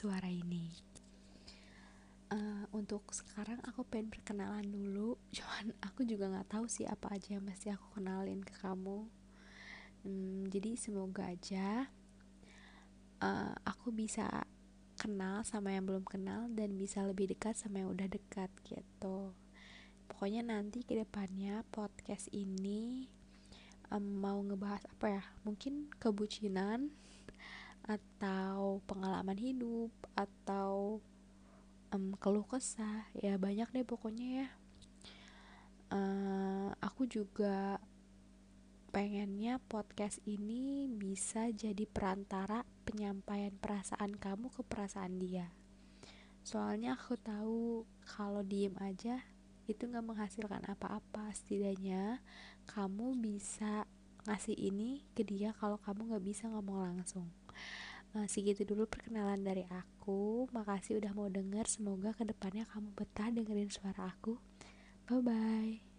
suara ini. Uh, untuk sekarang aku pengen perkenalan dulu cuman aku juga nggak tahu sih apa aja yang mesti aku kenalin ke kamu. Hmm, jadi semoga aja uh, aku bisa kenal sama yang belum kenal dan bisa lebih dekat sama yang udah dekat gitu. Pokoknya nanti ke depannya podcast ini um, mau ngebahas apa ya? Mungkin kebucinan atau pengalaman hidup atau um, keluh kesah ya banyak deh pokoknya ya. Uh, aku juga pengennya podcast ini bisa jadi perantara penyampaian perasaan kamu ke perasaan dia. Soalnya aku tahu kalau diem aja itu nggak menghasilkan apa-apa. Setidaknya kamu bisa ngasih ini ke dia kalau kamu nggak bisa ngomong langsung. Nah, segitu dulu perkenalan dari aku. Makasih udah mau denger. Semoga ke depannya kamu betah dengerin suara aku. Bye bye